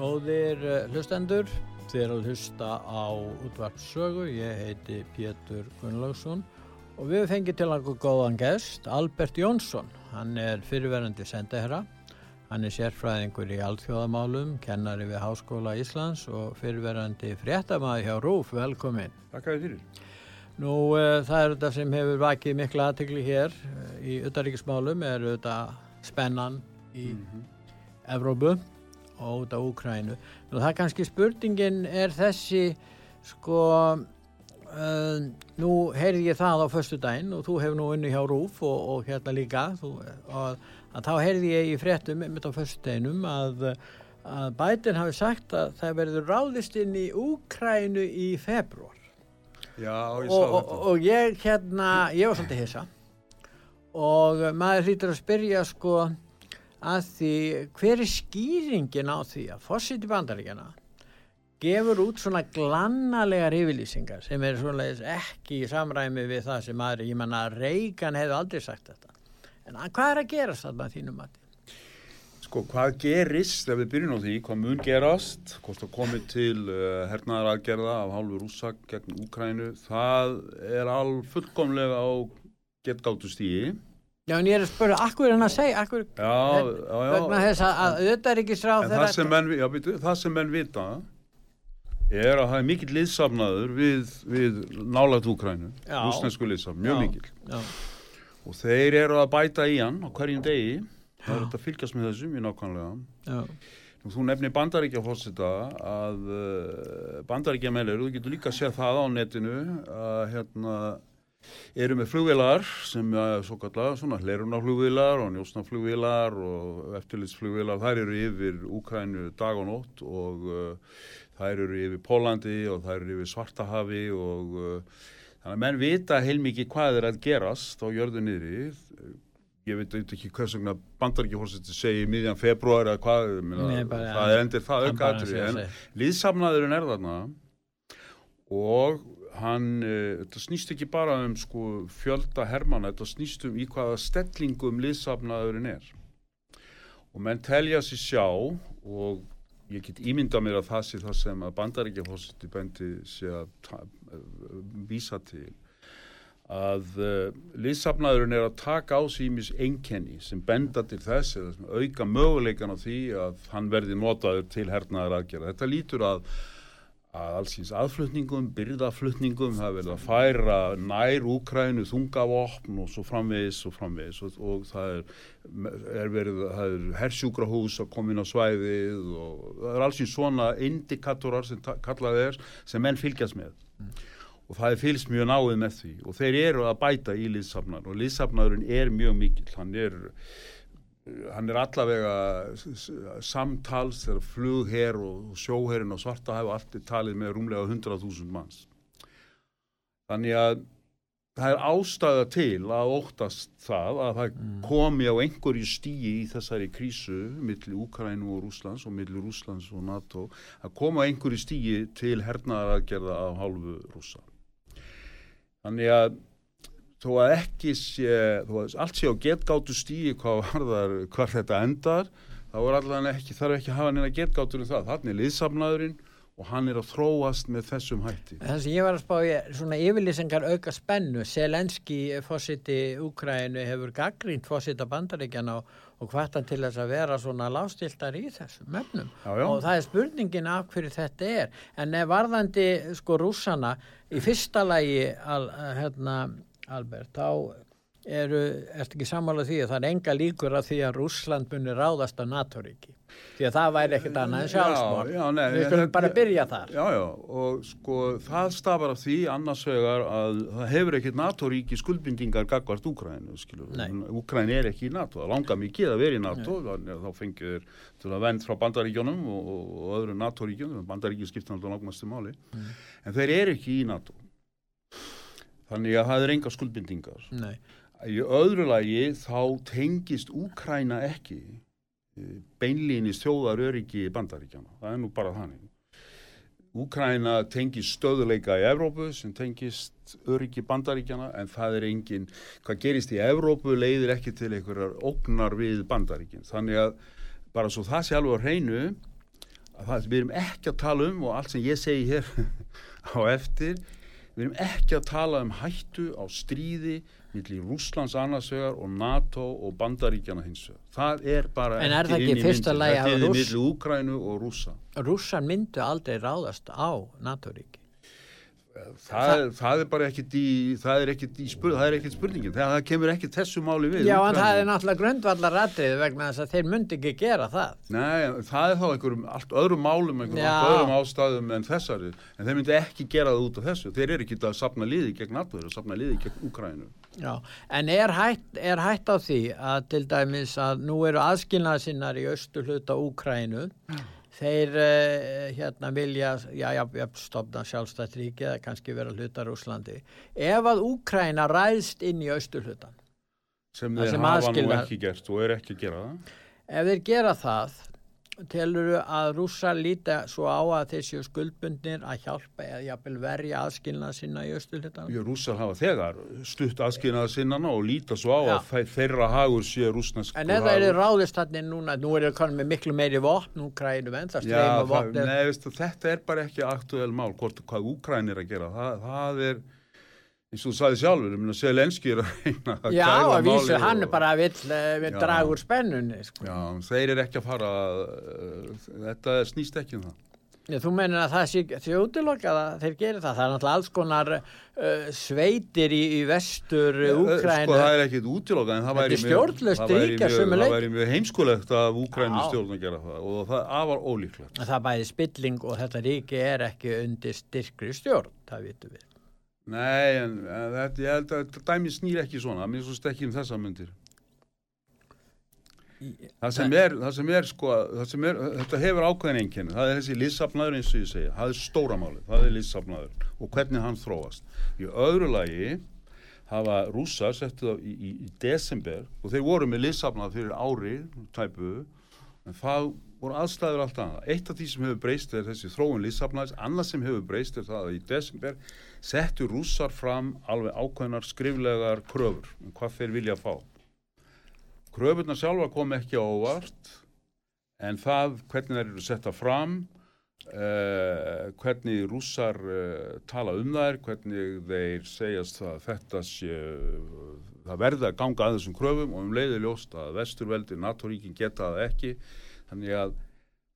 Góðir eh, hlustendur, þið er að hlusta á útvarpssögu, ég heiti Pétur Gunnlaugsson og við fengið til einhver góðan gest, Albert Jónsson, hann er fyrirverandi sendaherra, hann er sérfræðingur í alþjóðamálum, kennari við Háskóla Íslands og fyrirverandi fréttamaði hjá Rúf, velkomin. Takk að þið fyrir. Nú uh, það er þetta sem hefur vakið mikla aðtegli hér uh, í utanríkismálum, er þetta spennan í mm -hmm. Evrópu út á Úkrænu. Nú það er kannski spurningin er þessi sko uh, nú heyrði ég það á förstu daginn og þú hefur nú unni hjá Rúf og, og hérna líka þú, og að þá heyrði ég í fréttum mitt á förstu daginnum að, að Biden hafi sagt að það verður ráðist inn í Úkrænu í februar. Já, ég og, og, og ég hérna, ég var svolítið hissa og maður hlýtur að spyrja sko að því hver er skýringin á því að fósitt í bandaríkjana gefur út svona glannalegar yfirlýsingar sem er svona ekki í samræmi við það sem aðri, ég menna Reagan hefði aldrei sagt þetta en hvað er að gerast þarna þínum að því? Sko hvað gerist ef við byrjum á því, hvað mun gerast hvort það komið til uh, hernaðar aðgerða af hálfur úsak gegn Úkrænu það er alveg fullkomlega á getgáttu stíi Já, en ég er að spyrja, akkur er hann að segja, akkur, já, já, já. vegna þess að auðvitað er ekki sráð þeirra. Það sem menn, já, byrju, það sem menn vita er að það er mikill liðsafnaður við, við nálat Úkrænu, rúsnesku liðsafn, mjög mikill. Og þeir eru að bæta í hann á hverjum degi, það er þetta að fylgjast með þessu mjög nákvæmlega. Nú, þú nefnir bandaríkja fórseta að uh, bandaríkja meðlegur, þú getur líka að segja það á netinu að hérna eru með flugvilar sem er svo kallar svona hlernaflugvilar og njósnaflugvilar og eftirlitsflugvilar þær eru yfir Úkrænu dag og nótt og uh, þær eru yfir Pólandi og þær eru yfir Svartahafi og uh, þannig að menn vita heilmikið hvað er að gerast á jörðu niðri. Ég veit ekki hvers vegna bandaríkihórseti segi miðjan februar eða hvað Nei, bara, það er endur það aukaðri en líðsamnaðurinn er þarna og hann, uh, þetta snýst ekki bara um sko fjölda hermana, þetta snýst um í hvaða stellingum liðsafnaðurinn er og menn telja sér sjá og ég get ímynda mér að það sé það sem að bandaríkja fórseti bendi sé að vísa til að uh, liðsafnaðurinn er að taka á símis einkenni sem benda til þess eða auka möguleikan á því að hann verði notaður til hernaðar aðgerða. Þetta lítur að að allsins aðflutningum, byrðaflutningum, það verður að færa nær Úkrænu, þungavopn og svo framvegis og framvegis. Og, og það er, er verið, það er hersjúkrahús að koma inn á svæðið og það er allsins svona indikatorar sem kallað er sem menn fylgjast með. Mm. og það er fylgst mjög náið með því. Og þeir eru að bæta í liðsafnar og liðsafnarinn er mjög mikill, hann er hann er allavega samtals þegar flugherr og sjóherrin og svarta hafa alltaf talið með rúmlega 100.000 manns þannig að það er ástæða til að óttast það að það mm. komi á einhverju stíi í þessari krísu millir Úkrænu og Rúslands og millir Rúslands og NATO að koma á einhverju stíi til hernaðaraðgerða á hálfu rúsa þannig að þó að ekki sé, að allt sé á getgáttu stíi hvað varðar hvar þetta endar, þá er allavega ekki, þarf ekki að hafa neina getgáttur um það. Þannig er liðsamnaðurinn og hann er að þróast með þessum hætti. Það sem ég var að spá ég, svona yfirlýsingar auka spennu, Selenski fósiti Úkrænu hefur gaggrínt fósita bandaríkjana og, og hvartan til þess að vera svona lástiltar í þessum mefnum já, já. og það er spurningin af hverju þetta er, en varðandi sko rúsana í fyrsta lagi al, hérna Albert, þá eru, ertu ekki sammálað því að það er enga líkur að því að Rúsland munir ráðast á NATO-ríki? Því að það væri ekkert annað en sjálfsmór við skulum bara byrja þar. Já, já, og sko það stafar af því annars vegar að það hefur ekkert NATO-ríki skuldbindingar gagvart Úkrænu, skilur Úkræn er ekki í NATO, það langar mikið að vera í NATO Nei. þá fengir það vend frá bandaríkjónum og, og öðru NATO-ríkjónum bandaríkjum skiptir náttúrulega langmastu máli. Mm. en þeir eru ekki í NATO þannig að það er enga skuldbindingar Nei Í öðru lagi þá tengist Úkræna ekki eh, beinlýnist þjóðar öryggi bandaríkjana. Það er nú bara þannig. Úkræna tengist stöðuleika í Evrópu sem tengist öryggi bandaríkjana en það er engin, hvað gerist í Evrópu leiðir ekki til einhverjar ógnar við bandaríkjana. Þannig að bara svo það sé alveg á hreinu að það við erum ekki að tala um og allt sem ég segi hér á eftir, við erum ekki að tala um hættu á stríði millir Rúslands annarsvegar og NATO og bandaríkjana hins vegar. Það er bara en er ekki inn í myndi. Það er ekki millir Úkrænu og Rúsa. Rússan myndu aldrei ráðast á NATO-ríki. Það, það er bara ekkit í það er ekkit, spurning, það er ekkit spurningin. Það, það kemur ekkit þessu máli við Já en það er náttúrulega grundvallar aðrið vegna þess að þeir myndi ekki gera það. Nei, það er þá einhverjum allt öðrum málum einhverjum öðrum ástæðum en þessari. En þeir myndi ekki gera það út af þessu. Þeir eru ekki að sapna liði gegn allir og sapna liði gegn Ukrænu Já, en er hætt, er hætt á því að til dæmis að nú eru aðskilnaðsinnar í östu hluta Ukrænu Já þeir uh, hérna vilja já, já, já, stopna sjálfstætt ríki eða kannski vera hlutar Úslandi ef að Úkræna ræðst inn í austurhlutan sem þeir hafa nú ekki gert og er ekki að gera það. Ef þeir gera það telur að rúsa líta svo á að þessi skuldbundnir að hjálpa eða jafnvel verja aðskilnað sinna í östuhlutan? Já, rúsa hafa þegar stutt aðskilnað sinna og líta svo á Já. að þeirra hagur sé rúsnesk En eða er þið ráðist hann núna, nú er það með miklu meiri vopn, Úkrænum en það streyma vopn Nei, veistu, þetta er bara ekki aktuell mál, hvort, hvað Úkræn er að gera það, það er eins og þú sagði sjálfur, ég minna Selenski er að reyna að Já, að vísu, hann er bara vill, eh, vill draga úr spennunni sko. Já, þeir eru ekki að fara uh, þetta snýst ekki um það Já, þú menir að það sé þjóðilokka að þeir gerir það, það er náttúrulega alls konar uh, sveitir í, í vestur Úkrænu. Sko það er ekkit útilokka en það væri mjög, mjög, heimskulegt að Úkrænu stjórn að gera það og það afar ólíklegt. Það bæði spilling og þetta ríki er ekki undir styrkri stjórn, það vitum við. Nei, en, en þetta, ég held að þetta dæmi snýr ekki svona, mér svo stekki um þessa myndir. Það sem er, það sem er sko, það sem er, þetta hefur ákveðin einnkjörni, það er þessi lissafnaður eins og ég segja, það er stóra máli, það er lissafnaður og hvernig hann þróast. Í öðru lagi hafa rúsa settið á í, í, í desember og þeir voru með lissafnað fyrir ári, tæpu, en það voru aðstæður allt annað. Eitt af því sem hefur breyst er þessi þróun lýsafnæðis, annað sem hefur breyst er það að í desember settu rússar fram alveg ákveðnar skriflegar kröfur um hvað þeir vilja fá. Kröfurna sjálfa kom ekki á óvart en það hvernig þeir eru setta fram, uh, hvernig rússar uh, tala um þær, hvernig þeir segjast að þetta sé, það verði að ganga að þessum kröfum og um leiði ljóst að vesturveldi, NATO-ríkin geta það ekki Þannig að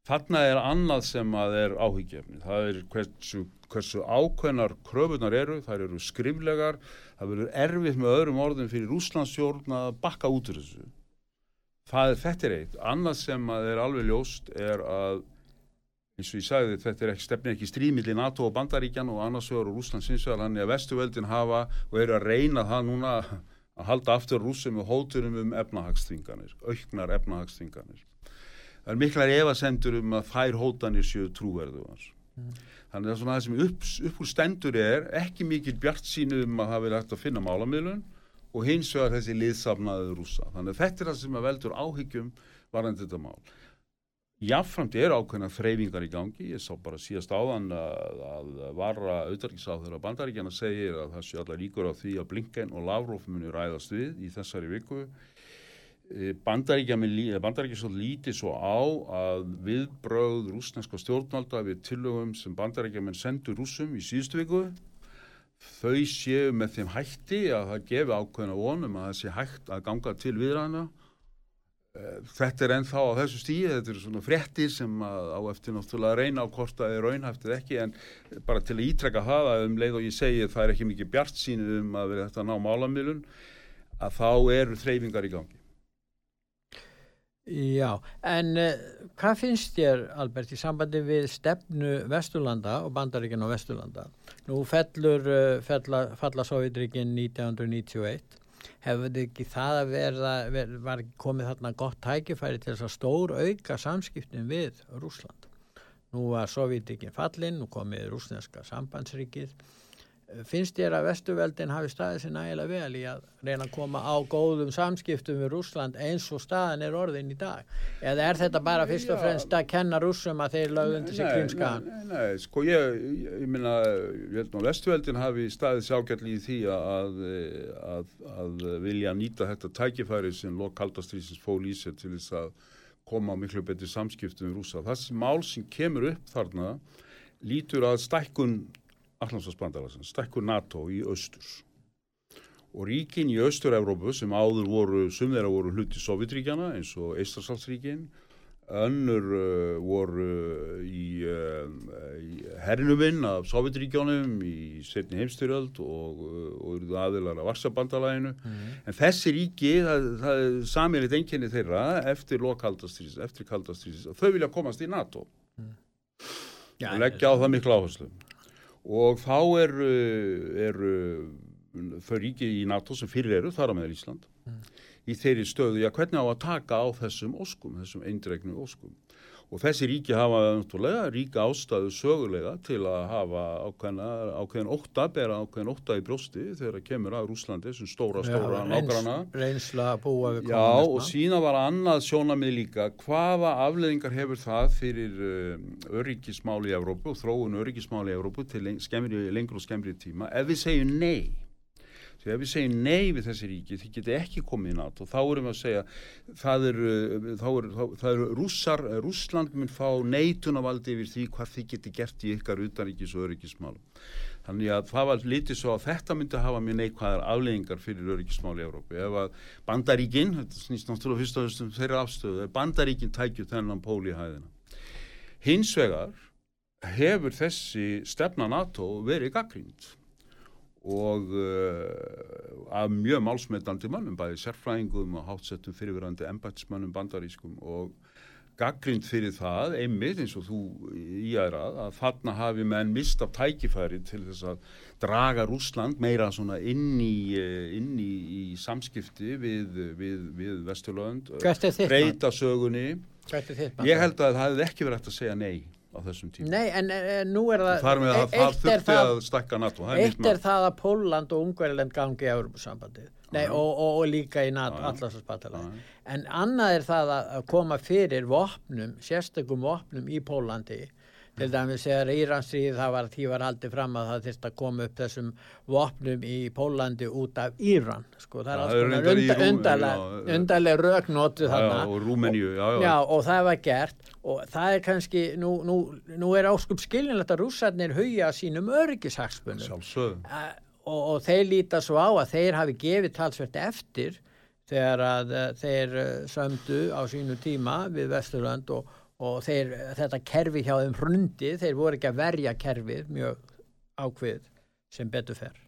þarna er annað sem að er áhyggjefni. Það er hversu, hversu ákveðnar kröfunar eru, það eru skriflegar, það verður erfitt með öðrum orðin fyrir Úslandsjórn að bakka út úr þessu. Það er þetta er eitt. Annað sem að er alveg ljóst er að, eins og ég sagði þetta er ekki stefni ekki stríðmiðli NATO og Bandaríkjan og annarsvegar og Úslands sinsvegar, hann er að vestuveldin hafa og eru að reyna það núna að halda aftur rúsum og hóturum um efnahagsþvinganir, auknar efnahagsþvinganir það er miklar evasendur um að þær hótanir séu trúverðu mm. Þannig að það sem upp, upp úr stendur er ekki mikil bjart sínu um að það vilja hægt að finna málamiðlun og hins vegar þessi liðsafnaðið rúsa þannig að þetta er það sem að veldur áhyggjum varðan þetta mál. Jáfnframt er ákveðna þreyfingar í gangi, ég sá bara síðast áðan að, að varra auðvarkisáður að bandaríkjana segir að það sé allar líkur á því að Blinken og Lavrov muni ræðast við í þessari viku. Eh, bandaríkja svo lítið svo á að viðbröð rúsneska stjórnvalda við tillögum sem bandaríkja menn sendur rúsum í síðustu viku þau séu með þeim hætti að það gefi ákveðna vonum að það sé hægt að ganga til viðræðina eh, þetta er ennþá á þessu stíði þetta eru svona frettir sem á eftir náttúrulega að reyna á hvort það er raunhæft eða ekki en bara til að ítrekka hafa um leið og ég segi það er ekki mikið bjart sínu um að vera þetta ná málamilun að þá eru þreyfingar í gangi. Já, en uh, hvað finnst þér Albert í sambandi við stefnu Vesturlanda og bandaríkinn á Vesturlanda? Nú fellur, uh, fella, falla Sovjetrikinn 1991 hefur ekki það að verða ver, var komið þarna gott tækifæri til þess að stór auka samskiptin við Rúsland. Nú var Sovjetrikinn fallinn, nú komið Rúsneska sambandsrikið finnst þér að vestuveldin hafi staðið sér nægilega vel í að reyna að koma á góðum samskiptum við Rúsland eins og staðin er orðin í dag eða er þetta bara fyrst og fremst að kenna rúsum að þeir lögðundi sig krimskaðan? Nei, nei, nei, sko ég, ég, ég minna, ég held að vestuveldin hafi staðið sjákjall í því að, að, að vilja nýta þetta tækifæri sem lok kaldastrýsins fól í sig til þess að koma á miklu betri samskiptum við Rúsa. Það sem mál sem kemur upp þarna lítur að stækkun Allandsbandalasins, stekkur NATO í austurs og ríkin í austur-Európu sem áður voru, sum þeirra voru hluti Sovjetríkjana eins og Eistarsalsríkin önnur uh, voru í, uh, í hernuminn af Sovjetríkjónum í setni heimstyrjöld og, uh, og eruðu aðilar af Varsabandalæginu mm. en þessi ríki, það, það er samilegt enginni þeirra eftir lokaldastrýsis, eftir kaldastrýsis þau vilja komast í NATO mm. Já, og leggja á það miklu áherslu og þá eru, eru þau ríki í NATO sem fyrir eru, þar á meðal Ísland mm. í þeirri stöðu, já hvernig á að taka á þessum óskum, þessum eindregnu óskum og þessi ríki hafa náttúrulega ríka ástæðu sögulega til að hafa ákveðna, ákveðin ótta, bera ákveðin ótta í brjósti þegar það kemur að Rúslandi, þessum stóra, stóra nágrana. Reynsla búa við komunisma. Já, og sína var annað sjónamið líka, hvaða afleðingar hefur það fyrir um, öryggismáli í Evrópu og þróun öryggismáli í Evrópu til skemmri, lengur og skemmri tíma ef við segjum nei því ef við segjum nei við þessi ríki því getur ekki komið í NATO þá erum við að segja það eru er, er rússar, Rússland mun fá neitunavald yfir því hvað þið getur gert í ykkar utanríkis og öryggismálum. Þannig að það var litið svo að þetta myndi að hafa mjög neikvæðar afleggingar fyrir öryggismál í Európi ef að bandaríkin, þetta snýst náttúrulega fyrst og fyrst um þeirra afstöðu, ef bandaríkin tækju þennan pól í hæðina. Hins vegar hefur þessi stefna NATO verið gaggrínt og uh, af mjög málsmetandi mannum, bæði sérfræðingum og hátsettum fyrirverandi embætismannum bandarískum og gaggrind fyrir það, einmitt eins og þú í aðrað, að þarna hafi menn mist af tækifæri til þess að draga Rúsland meira svona inn í, eh, inn í, í samskipti við, við, við Vesturlönd, breyta sögunni. Ég held að það hefði ekki verið hægt að segja nei á þessum tíma. Nei, en, en nú er það... Þar með að það þurfti að stakka NATO. Eitt er það að Póland og Ungverðiland gangi á Europasambandið. Nei, og, og, og líka í NATO, allarsvarsbatalega. En annað er það að koma fyrir vopnum, sérstökum vopnum í Pólandi til dæmis þegar Íranstrið það var því var haldið fram að það þurft að koma upp þessum vopnum í Pólandi út af Íran sko. Það er alls konar undarlega undarlega rögnótu þarna. og Rúmeníu já, já. já og það var gert. Og það er kannski nú, nú, nú er áskup skilinlegt að rússarnir hauja sínum örgishagspunum uh, og, og þeir líta svo á að þeir hafi gefið talsvert eftir þegar að uh, þeir uh, sömdu á sínu tíma við Vesturland og og þeir, þetta kerfi hjá þeim hrundi, þeir voru ekki að verja kerfið mjög ákveð sem betur fer.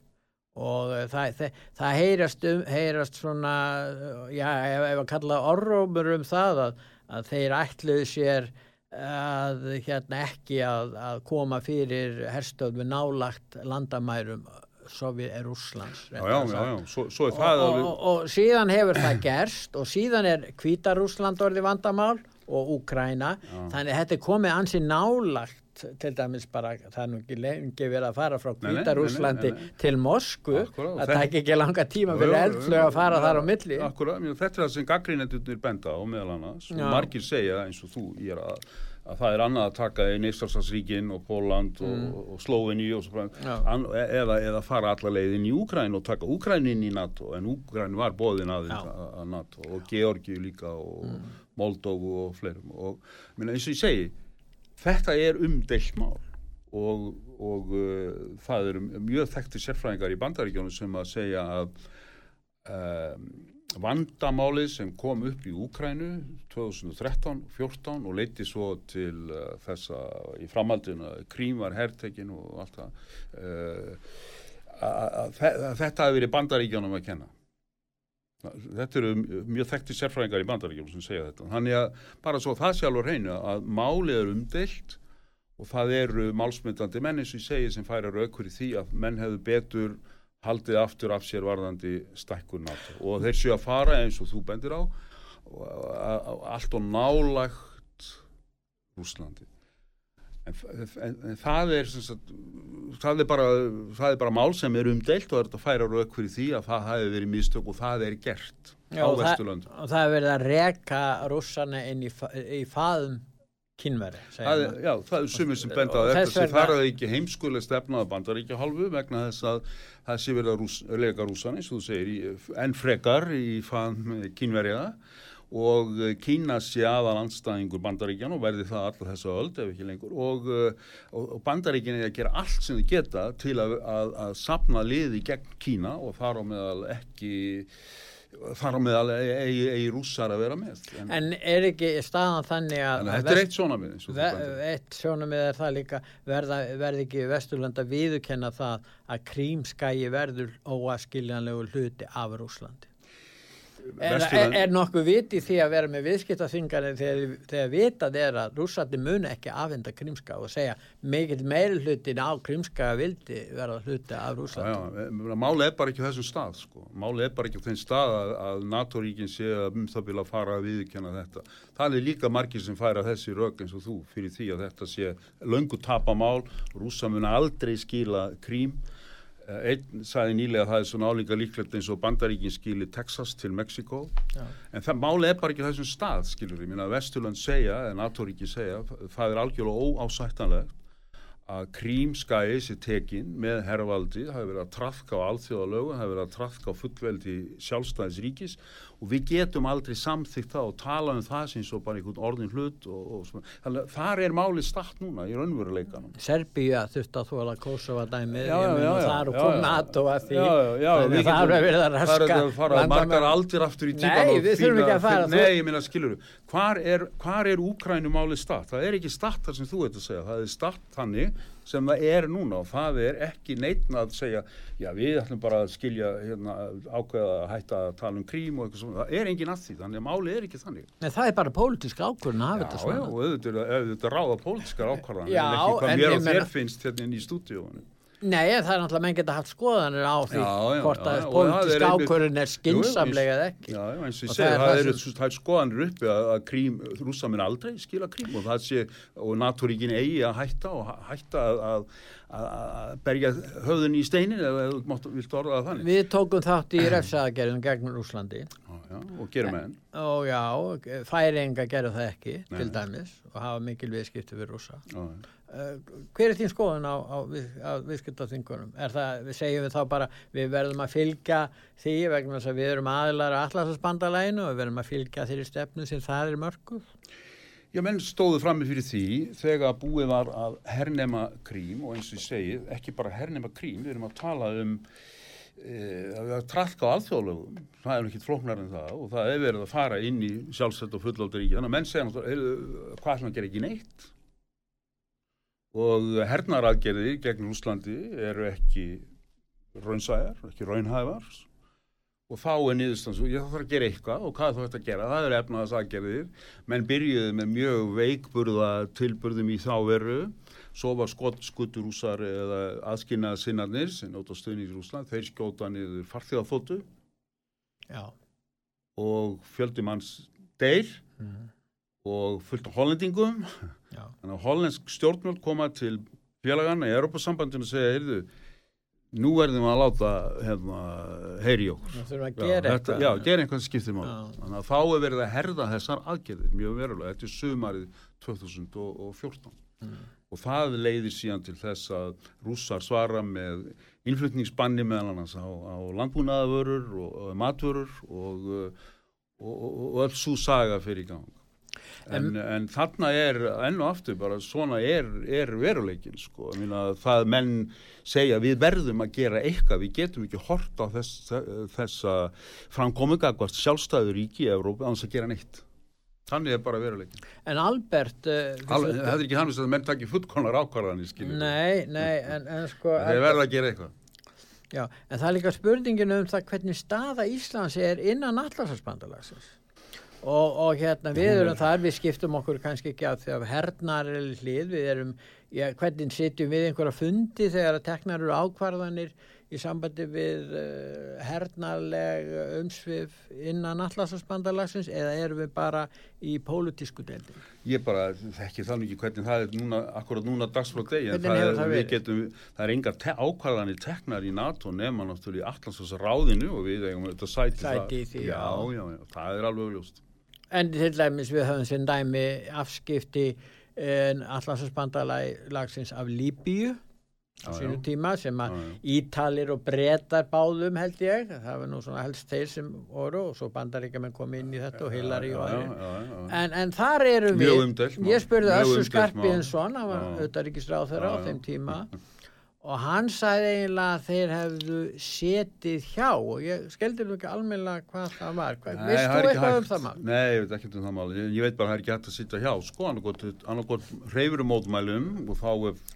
Og eh, það, það, það heyrast, um, heyrast svona, já, ef að kalla orrómur um það að, að þeir ætluðu sér að hérna ekki að, að koma fyrir herstöðu nálagt landamærum Sovjet er Úslands já, já, já, svo, svo og, og, og, og síðan hefur það gerst og síðan er Kvítarúsland orði vandamál og Úkræna þannig að þetta er komið ansi nálagt til dæmis bara, það er nú ekki lengi verið að fara frá Kvítarúslandi til Mosku, það tæk ekki langa tíma fyrir eldflög að fara þar á milli. Akkurat, þetta er það sem gaggrínendunir benda á meðal annars. Og margir segja eins og þú ég er að að það er annað að taka í Neistarsalsríkin og Póland og, mm. og Sloveni og svo frá eða, eða fara alla leiðin í Úkræn og taka Úkrænin í NATO. En Úkræn var bóðin aðeins að NATO og Georgi líka og mm. Moldóvu og fleirum. Og minna, eins og ég segi þetta er umdelt mál. Og, og uh, það eru mjög þekkti sérfræðingar í bandaríkjónu sem að segja að um, vandamálið sem kom upp í Úkrænu 2013-14 og leiti svo til uh, þessa í framhaldinu að Krím var herrtekin og allt það uh, að þetta hefði verið bandaríkjónum að kenna Þetta eru mjög þekkti sérfræðingar í bandaríkjum sem segja þetta. Þannig að bara svo það sjálfur reynu að málið er umdelt og það eru málsmyndandi menn eins og ég segi sem færa raukur í því að menn hefur betur haldið aftur af sér varðandi stækkun NATO og þeir séu að fara eins og þú bendir á allt og nálagt Úslandi en, en, það er sagt, það er bara það er bara mál sem er umdelt og þetta færa rauk fyrir því að það hafi verið mistök og það er gert Já, á Vesturlund og það hefur verið að reka rússana inn í, í faðum kynveri Já, það er sumir sem benda á þetta sem faraði ekki heimskuleg stefnaða bandaríkja hálfu vegna þess að það sé verið að rús, lega rússan eins og þú segir, enn frekar í faðum kynveriða og Kína sé aðal anstæðingur bandaríkjan og verði það allar þessa öld ef ekki lengur. Og, og, og bandaríkjan er að gera allt sem þau geta til að, að, að sapna liði gegn Kína og þar á meðal ekki þar á meðal eigi, eigi rússar að vera með. En, en er ekki staðan þannig að þetta er eitt sjónamið eitt sjónamið er það líka verða, verði ekki Vesturlanda viðukenna það að krímskægi verður óaskiljanlegu hluti af Rúslandi Er, er, er nokkuð viti því að vera með viðskiptaþingar þegar, þegar vitað er að rússandi muni ekki afhenda krimska og segja mikill meiri hlutin á krimska vildi vera hluti af rússandi Máli er bara ekki á þessum stað sko. Máli er bara ekki á þenn stað að, að NATO-ríkin sé að um það vilja fara að viðkjanna þetta. Það er líka margir sem færa þessi rauk eins og þú fyrir því að þetta sé löngu tapamál. Rússa muni aldrei skila krím einn sagði nýlega að það er svona álíka líklegt eins og bandaríkin skilir Texas til Mexiko en það máli er bara ekki þessum stað skilur við, minna Vesturland segja en NATO-ríki segja, það er algjörlega óásættanlegt að krímskæði sér tekin með herrvaldi, það hefur verið að trafka á alþjóðalögu, það hefur verið að trafka á fullveldi sjálfstæðisríkis og við getum aldrei samþygt það og tala um það sem svo bara einhvern orðin hlut og, og svona, þar er málið start núna í raunveruleikanum. Serbíu að þurft að þóla Kosova dæmið, mun og komið NATO að því. Eru að verið að raska margar aldir aftur í tíman Nei, við þurfum ekki að fara Nei, ég minna, skilur þú, hvar er, er Úkrænumálið start? Það er ekki start þar sem þú ert að segja, það er start þannig sem það er núna og það er ekki neitna að segja já við ætlum bara að skilja hérna, ákveða að hætta að tala um krím og eitthvað svona, það er engin að því þannig að máli er ekki þannig. Nei það er bara pólitísk ákvörðan að hafa þetta svona. Já og auðvitað ráða pólitískar ákvörðan en ekki hvað mér og þér finnst hérna inn í stúdíónu Nei, það er náttúrulega menn geta haft skoðanir á því já, já, hvort að politísk ákvörðin er skinsamlega eða ekki. Já, eins og ég segi, það eru er skoðanir uppi að, að krím, rúsa minn aldrei skila krím og það sé, og naturíkin eigi að hætta og hætta að, að berja höfðun í steinin eða þú vilt orða það þannig. Við tókum þátt í refsaðagerðum gegn Rúslandi. Já, og gerum enn. Og já, færinga gerur það ekki, Nei. til dæmis, og hafa mikil viðskipti við rúsa. Já, já. Uh, hver er þín skoðun á, á, á viðskiptaþingunum? Er það, við segjum við þá bara, við verðum að fylgja því vegna þess að við erum aðilar að allarsbandalæinu og við verðum að fylgja þeirri stefnu sem það er mörguð? Já, menn stóðu frammi fyrir því þegar búið var að hernema krím og eins og ég segi, ekki bara hernema krím, við erum að tala um e, að trafka á alþjóðlögum, það er ekki flóknar en það og það er verið að fara inn í sjálfsett og þannig að menn segja hvað sem að gera ekki neitt og hernaraðgerði gegn Úslandi eru ekki raunsæðar, ekki raunhæfar. Og þá er niðurstans og ég þarf að gera eitthvað og hvað þú ætti að gera, það eru efnaðas aðgerðir menn byrjuði með mjög veikburða tilburðum í þá veru. Svo var skottskuturúsar eða aðskynnaða sinnarnir sem nótt á stöðnings í Úsland, þeir skjóta niður farþjóðafótu og fjöldi manns deyr. Mm. og fullt af hollendingum Já. Þannig að hollensk stjórnvöld koma til félaganna í Europasambandinu og segja, heyrðu, nú verðum við að láta hérna, heyri okkur. Það þurfum að gera eitthvað. Já, gera eitthvað sem skiptir mál. Þannig að þá er verið að herða þessar aðgerðir mjög verulega. Þetta er sumarið 2014. Mm. Og það leiðir síðan til þess að rússar svara með innflutningsbanni meðal annars á, á landbúnaðavörur og, og matvörur og, og, og öll svo saga fyrir í gang. En, en þarna er enn og aftur bara svona er, er veruleikin sko, það menn segja við verðum að gera eitthvað, við getum ekki hort á þess, þessa framkomingagvast sjálfstæður ríki í Európa annars að gera neitt. Þannig er bara veruleikin. En Albert... Uh, Al, það er ekki hann að menn takki fullkonar ákvarðanir, skiljið. Nei, nei, en, en sko... Það er verið að gera eitthvað. Já, en það er líka spurningin um það hvernig staða Íslands er innan allarsvarsbandalagsins og, og hérna við erum þar, við skiptum okkur kannski ekki af þegar hernar er hlið, við erum, já, hvernig sitjum við einhverja fundi þegar að teknar eru ákvarðanir í sambandi við uh, hernarleg umsvið innan allarsvarsbandalagsins eða erum við bara í pólutísku deildin? Ég bara þekki þannig ekki hvernig það er núna, akkurat núna dagsfrá degi en það er, það, getum, það er engar te ákvarðanir teknar í NATO nema náttúrulega í allarsvarsráðinu og við eigum þetta sæti, sæti það. Því, já, já, já, já, það er alveg ljóst. En til dæmis við höfum sem dæmi afskipti eh, allarsvarsbandalagsins af Líbíu á sínu tíma sem að Ítalir og Bretar báðum held ég. Það var nú svona helst þeir sem voru og svo bandaríkjaman kom inn í þetta og Hillary og aðri en, en þar eru við. ég spurði Össu Skarpinsson hann var auðaríkisráð þeirra á þeim tíma og hann sagði eiginlega að þeir hefðu setið hjá. Og ég skeldi nú ekki almenna hvað það var. Veist þú eitthvað um það mál? Nei, ég veit ekki um það mál. Ég, ég veit bara að það er ekki hægt að sitta hjá. Sko, annarkot reyfurum mótmælum og þá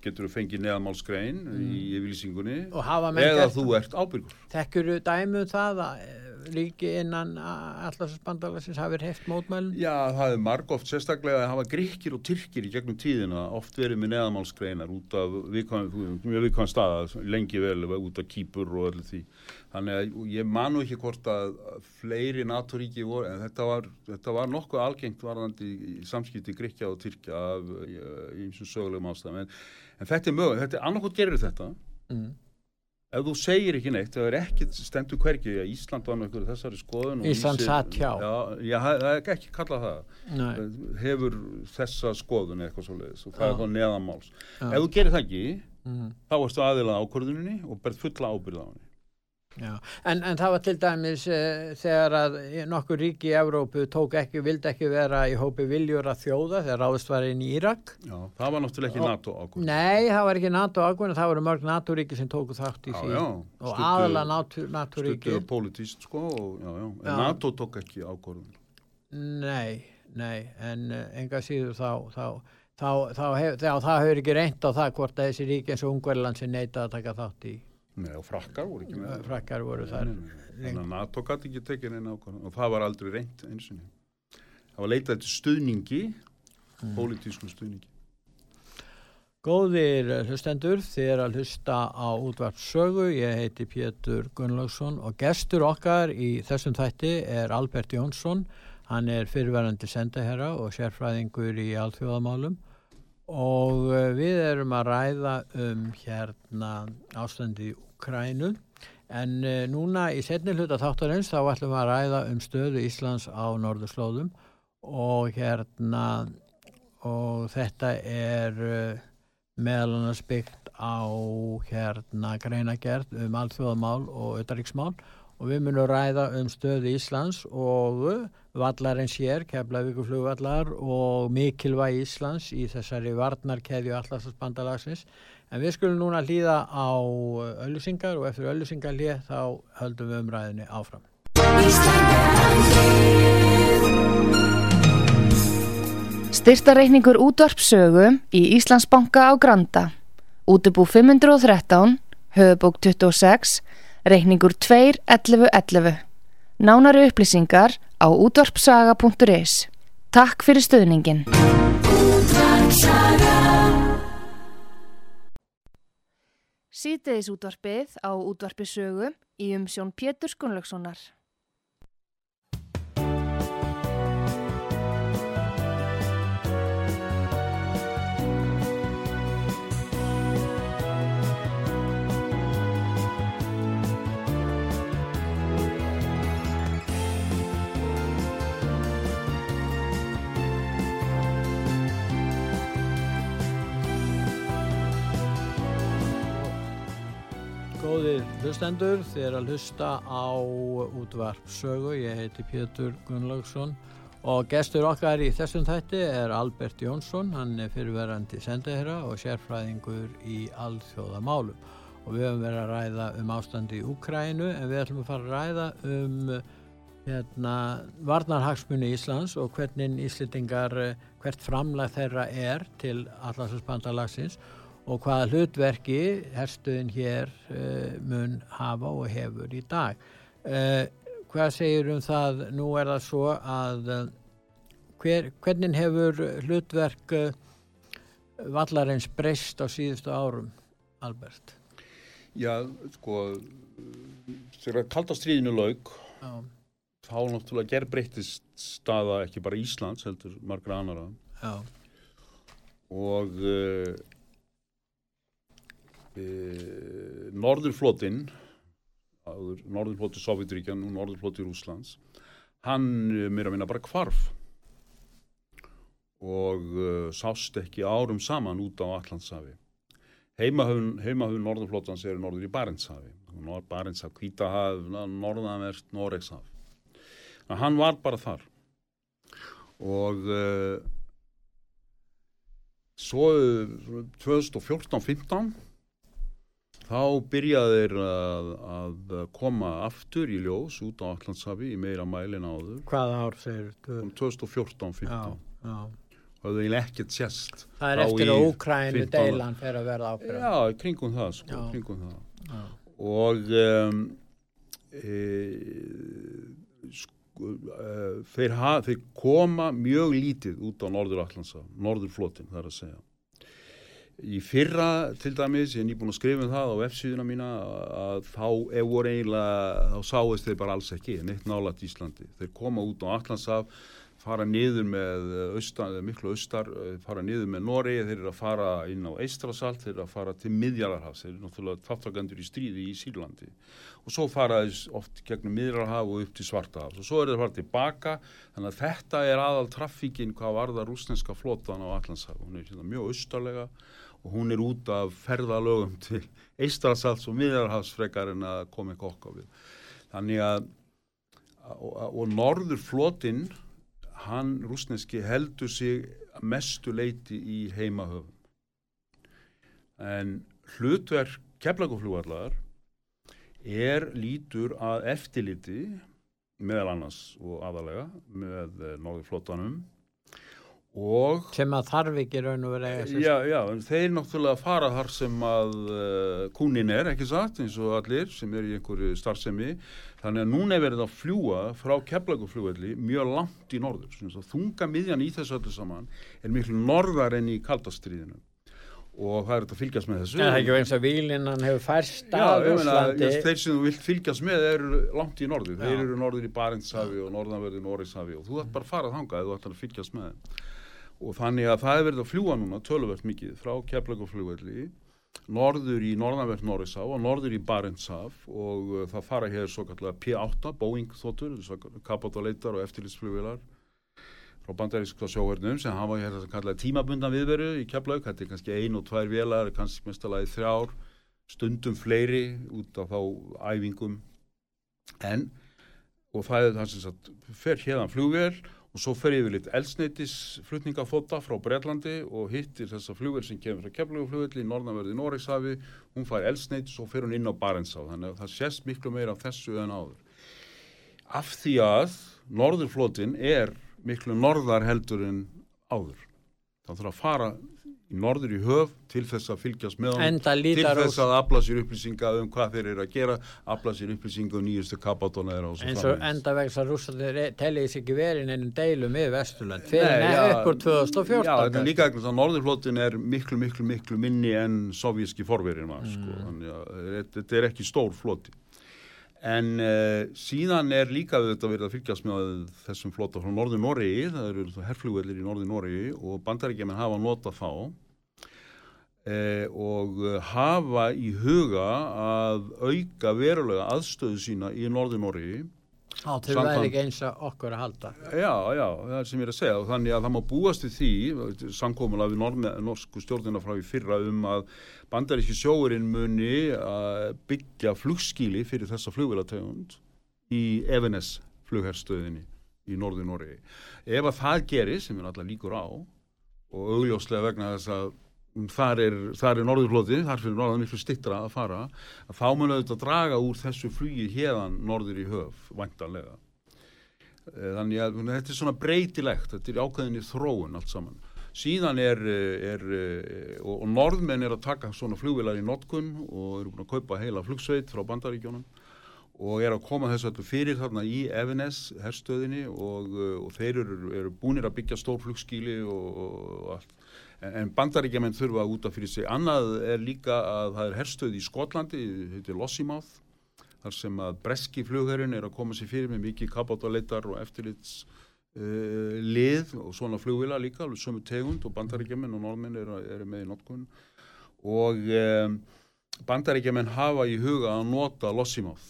getur þú fengið neðamálskrein mm. í yfirlýsingunni eða þú ert ábyrgur. Tekkur þú dæmu um það að ríki innan allarsbandalasins hafið heft mótmælum? Já, það er marg oft sérstaklega að hafa gríkir og tyrkir í gegnum tíðina oft verið með neðamálskreinar út af mjög viðkvæm staða lengi vel út af kýpur og öllu því. Þannig að ég manu ekki hvort að fleiri NATO-ríki voru en þetta var, þetta var nokkuð algengt varðandi í samskipti gríkja og tyrkja af eins og sögulegum ástæðum. En, en þetta er mögum, þetta er annarkot gerir þetta mm ef þú segir ekki neitt, það er ekkit stendur hverki að Ísland var með þessari skoðun Ísland satt hjá já, já, það er ekki kallað það Nei. hefur þessa skoðun eitthvað svo leiðis og það já. er þá neðamáls ef þú gerir það ekki mm. þá erstu aðilað ákvörðuninni og berð fulla ábyrða á henni En, en það var til dæmis uh, þegar að nokkur ríki í Evrópu tók ekki, vildi ekki vera í hópi viljur að þjóða þegar ráðist var inn í Írak. Já, það var náttúrulega ekki NATO ákvörð Nei, það var ekki NATO ákvörð það voru mörg NATO ríki sem tóku þátt í já, því. já, og aðla NATO, NATO ríki Stuttuðu politíst sko og, já, en NATO tók ekki ákvörðun. Nei, nei en uh, enga síður þá þá, þá, þá það hefur ekki reynd á það hvort að þessi ríki eins og Ungverðland sem neita að taka þátt í Nei, og frakkar voru ekki með. Frakkar voru þar. þannig að NATO gæti ekki tekið einn ákvæm og það var aldrei reynd eins og það var leitað til stuðningi mm. pólitísku stuðningi. Góðir hlustendur þið er að hlusta á útvarpsögu ég heiti Pétur Gunnlaugsson og gestur okkar í þessum þætti er Albert Jónsson. Hann er fyrirverandi sendaherra og sérfræðingur í alþjóðamálum og eh, við erum að ræða um hérna ástandi í Ukrænu en uh, núna í setni hluta þáttarins þá ætlum við að ræða um stöðu Íslands á norðurslóðum. Og hérna og þetta er meðal annars byggt á hérna greinagerð um alþjóðamál og auðaríksmál og við munum ræða um stöðu Íslands og vallarins hér, Keflavíkuflugvallar og mikilvæg Íslands í þessari varnarkeðju allarsbandsbandalagsins en við skulum núna hlýða á öllusingar og eftir öllusingar hlýð þá höldum við umræðinni áfram. Styrtareikningur útvarpsögu í Íslandsbanka á Granda Útubú 513 höfubók 26 reikningur 2.11.11. Nánari upplýsingar á útvarpsaga.is. Takk fyrir stöðningin. Sýteðis útvarpið á útvarpisögu í umsjón Pétur Skunlökssonar. Góðir hlustendur, þið er að hlusta á útvarp sögu, ég heiti Pétur Gunnlaugsson og gestur okkar í þessum þætti er Albert Jónsson, hann er fyrirverandi sendahera og sérfræðingur í alþjóðamálum. Og við höfum verið að ræða um ástandi í Ukrænu en við ætlum að fara að ræða um hérna, varnarhagsmunni Íslands og hvernig Íslitingar, hvert framlag þeirra er til allarsvarsbandalagsins og hvaða hlutverki herstuðin hér uh, mun hafa og hefur í dag. Uh, hvað segir um það, nú er það svo að uh, hver, hvernig hefur hlutverk vallarins breyst á síðustu árum, Albert? Já, sko, þegar kaldastriðinu laug, þá náttúrulega ger breytist staða ekki bara Íslands, heldur margra annara. Já. Og uh, uh, Norðurflotinn, Norðurfloti Sovjetríkjan og Norðurfloti Rúslands, hann mér að minna bara kvarf og uh, sást ekki árum saman út á Allandsafi. Heimahöfun, heimahöfun Norðurflótans er norður í Barentshafi. Barentshaf, Kvítahaf, Norðanverst, Noregshaf. Hann var bara þar. Og uh, svo 2014-15 þá byrjaðir að, að koma aftur í ljós út á Allandshafi í meira mælin áður. Hvað ár segir þú? 2014-15. Já, já hafðu eiginlega ekkert sérst Það er eftir að Úkrænu deilan fer að verða ákveðan Já, kringum það, sko, kringum það. og um, e, sko, e, þeir, ha, þeir koma mjög lítið út á Norður-Allandsa Norðurflotin, það er að segja Í fyrra til dæmis, ég er nýbúin að skrifa um það á F-síðuna mína að þá voru eiginlega, þá sáist þeir bara alls ekki, neitt nálat Íslandi. Þeir koma út á Allandsaf fara niður með austan, miklu austar, fara niður með Nóri, þeir eru að fara inn á Eistrasalt, þeir eru að fara til Midjararhafs, þeir eru náttúrulega þáttakandur í stríði í Sýrlandi. Og svo fara þeir oft gegnum Midjararhaf og upp til Svartahafs. Og svo eru þeir að fara tilbaka, þannig að þetta er aðal trafíkinn hvað var það rúsneska flótan á Allandshaf, hún er hérna mjög austarlega og hún er út af ferðalögum til Eistrasalt og Midjararhafs frekar en að eitthvað okkar við. Þannig að og, og norður flotinn hann rúsneski heldur sig mestu leiti í heimahöfum. En hlutverk keflagoflúarlar er lítur að eftirliti meðal annars og aðalega með eh, norðurflótanum og sem að þarf ekki raun og verið já, já, þeir náttúrulega fara þar sem að uh, kúnin er, ekki satt eins og allir sem er í einhverju starfsemi. Þannig að núna er verið að fljúa frá keflagufljúvelli mjög langt í norður. Þunga miðjan í þessu öllu saman er miklu norðar enn í kaldastriðinu. Og það er þetta að fylgjast með þessu. Það er ekki eins og výlinnan hefur færst af Úslandi Þeir sem þú vilt fylgjast með eru langt í norður, þeir eru norður í Barentshafi og norðanverði Norrikshafi og þú ætti bara að fara þangað eða þú ætti að fylgjast með þeim og þannig að það er verið að fljúa núna töluvert mikið frá Keflagoflugvelli norður í norðanvert Norrisá og norður í Barentshaf og uh, það fara hér svo kallega P8 Boeing þóttur, kapátaleitar og eftirlitsflugvilar frá bandaríska sjóhörnum sem hafa hér þess að kalla tímabundan viðveru í Keflaug, þetta er kannski ein og tvær velar, kannski mestalagi þrjár stundum fleiri út af þá æfingum. En og það er það sem sagt fer hérðan flugvel og svo fer ég við litt elsneitisflutningafóta frá Breitlandi og hittir þessa flugvel sem kemur frá Kefluguflugvelli í norðanverði Noregshafi, hún fær elsneitis og fer hún inn á Barentsá, þannig að það sést miklu meira af þessu en áður. Af því að norðurflotin er miklu norðar heldur en áður. Það þarf að fara í norður í höf til þess að fylgjast með hann til þess að afla sér upplýsinga um hvað þeir eru að gera afla sér upplýsinga um nýjustu kapátóna eins og enda vegs að rússandir tellið sér ekki verið ennum deilum með Vesturland fyrir nefn uppur 2014 Já, þetta er líka ekkert að norðurflótin er miklu, miklu, miklu minni enn sovjíski forverðin sko. mm. þetta er ekki stór flóti En uh, síðan er líka þetta verið að fylgjast með þessum flóta frá norðu Nóri, það eru herflugveldir í norðu Nóri og bandaríkjaman hafa nota þá uh, og hafa í huga að auka verulega aðstöðu sína í norðu Nóri Á, þau væri ekki eins að okkur að halda. Já, já, það er sem ég er að segja og þannig að það má búast við því, samkómulega við norsku stjórnina frá í fyrra um að bandaríski sjóurinn muni að byggja flugskíli fyrir þessa flugvelategund í Evenes flugherrstöðinni í norðu Noregi. Ef að það gerir, sem við náttúrulega líkur á og augljóslega vegna þess að þar er, er norðurflóti, þar fyrir norðan miklu stittra að fara, að þá mun auðvitað draga úr þessu flugi hérðan norður í höf, vantanlega. Eh, þannig að þetta er svona breytilegt, þetta er ákveðinni þróun allt saman. síðan er, er og, og norðmenn er að taka svona flugvilar í notkun og eru búin að kaupa heila flugsveit frá bandaríkjónum og er að koma þessu allur fyrir þarna í Evenes, herstöðinni og, og þeir eru, eru búinir að byggja stórflugskíli og, og allt en, bandaríkjaman þurfa út af fyrir sig. Annað er líka að það er herstöð í Skotlandi, þetta heitir Lossimáð þar sem að breski flugherrin er að koma sér fyrir með mikið kapátaleitar og eftirlits uh, lið og svona flugvila líka, alveg sömu tegund og bandaríkjaman og norðmenn eru er með í notkun. Og um, bandaríkjaman hafa í huga að nota Lossimáð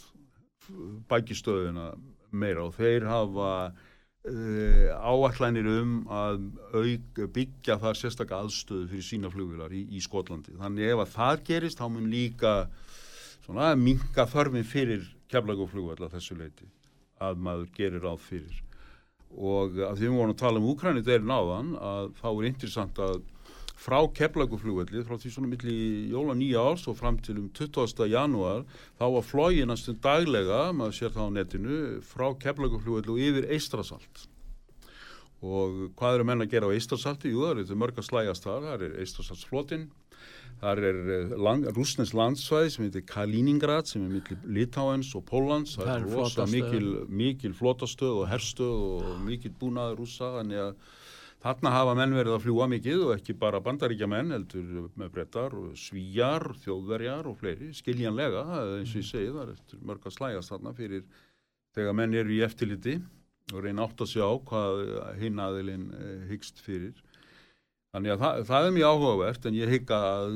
bækistöðuna meira og þeir hafa uh, áallanir um að auk, byggja þar sérstaklega aðstöðu fyrir sína flugvilar í, í Skotlandi. Þannig ef að það gerist þá mun líka svona minga þörfin fyrir keflagoflugvalla þessu leiti að maður gerir ráð fyrir og að því við vorum að tala um Úkrænit er náðan að þá er interessant að frá Keflaguflugvelli frá því svona milli jóla nýja árs og fram til um 20. janúar þá var flóginastum daglega maður sér það á netinu frá Keflaguflugvelli og yfir Eistrasalt og hvað eru menn að gera á Eistrasalti? Jú það eru mörg að slægast þar, það er Eistrasaltsflotin þar er eh, lang, rúsnes landsvæði sem heitir Kaliningrad sem er mikil Litáens og Pólans það, það er rosa mikil, mikil flotastöð og herstöð og mikil búnaður rúsa þannig að Þarna hafa menn verið að fljúa mikið og ekki bara bandaríkja menn heldur með brettar svíjar, þjóðverjar og fleiri, skiljanlega, eins og ég segi það er mörg að slægast þarna fyrir þegar menn eru í eftirliti og reyna átt að sjá hvað hinn aðilinn eh, hyggst fyrir. Þannig að það, það er mjög áhugavert en ég hygga að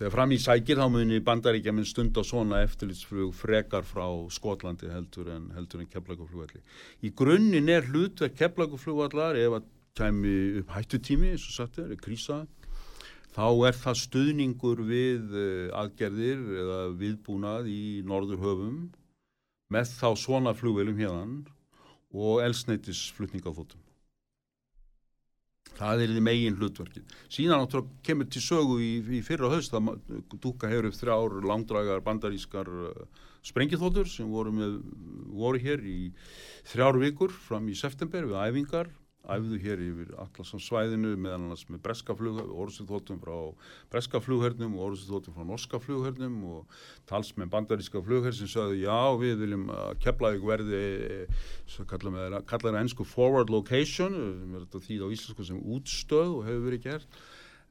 þegar fram í sækir þá munir bandaríkja minn stund á svona eftirlitsflug frekar frá Skotlandi heldur en, en keflaguflugvalli. Í grunninn er hlutverk keflaguflugvallar ef að kæmi upp hættutími eins og sagt er, krísa þá er það stuðningur við eh, aðgerðir eða viðbúnað í norður höfum með þá svona flugvelum hérna og elsneitisflutningafótum það er því megin hlutverkið síðan áttur kemur til sögu í, í fyrra höst að dúka hefur upp þrjár langdragar bandarískar uh, sprengithóttur sem voru, með, voru hér í þrjár vikur fram í september við æfingar æfðu hér yfir allarsvansvæðinu meðan annars með breska flug orðsýþóttum frá breska flughernum og orðsýþóttum frá norska flughernum og tals með bandaríska flugherr sem sagði já við viljum að Keflavík verði kallar það ennsku forward location því á íslensku sem útstöð og hefur verið gert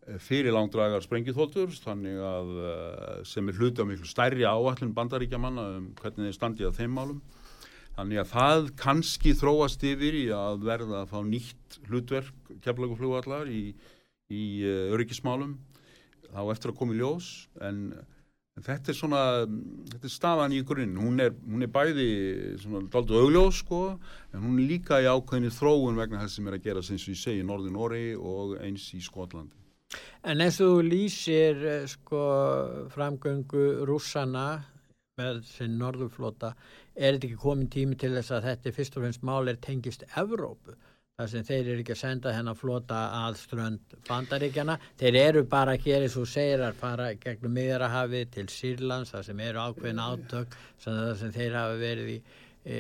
eh, fyrir langdragar sprengithóltur þannig að eh, sem er hluti á miklu stærri áallin bandaríkja manna um hvernig þeir standið að þeim málum Þannig að það kannski þróast yfir í að verða að fá nýtt hlutverk keflaguflugvallar í, í uh, öryggismálum þá eftir að koma í ljós en, en þetta er svona, þetta er staðan í grunn, hún er, hún er bæði svona daldu augljós sko en hún er líka í ákveðinu þróun vegna þess sem er að gera sem ég segi í Norðin Óri og eins í Skotlandi. En eins og þú lýsir eh, sko framgöngu rússana með sinn norðurflota er þetta ekki komin tími til þess að þetta fyrst og fremst mál er tengist Evrópu þar sem þeir eru ekki að senda henn að flota að strönd bandaríkjana þeir eru bara gera eins og segir að fara gegnum miðrahafi til Sýrlands þar sem eru ákveðin átök þar sem þeir hafa verið í, e,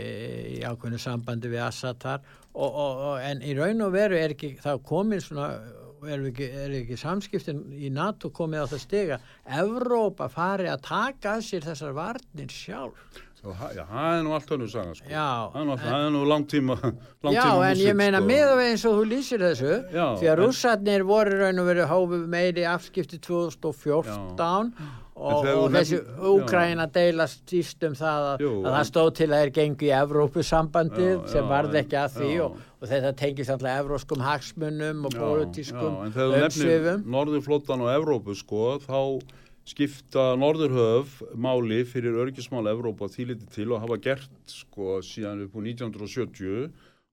í ákveðinu sambandi við Assatar og, og, og, en í raun og veru er ekki þá komið svona er ekki, er ekki samskiptin í NATO komið á það stega Evrópa fari að taka að sér þessar varnir sjálf Já, það er nú allt önnur saga sko. það er nú langt tíma lang Já, tíma en músik, ég meina sko. með og eins og þú lýsir þessu já, því að rússarnir voru raun og verið hófið meiri afskipti 2014 já. og, og þessi Úgræna deila stýst um það að, Jú, að það stóð til að þeir gengi í Evrópusambandið sem varði ekki að því og, og þetta tengist alltaf evróskum hagsmunum og pólitískum umsvifum. Norðurflótan og Evrópu sko þá skipta Norðurhöf máli fyrir örgismála Evrópa þýliti til og hafa gert sko síðan upp á 1970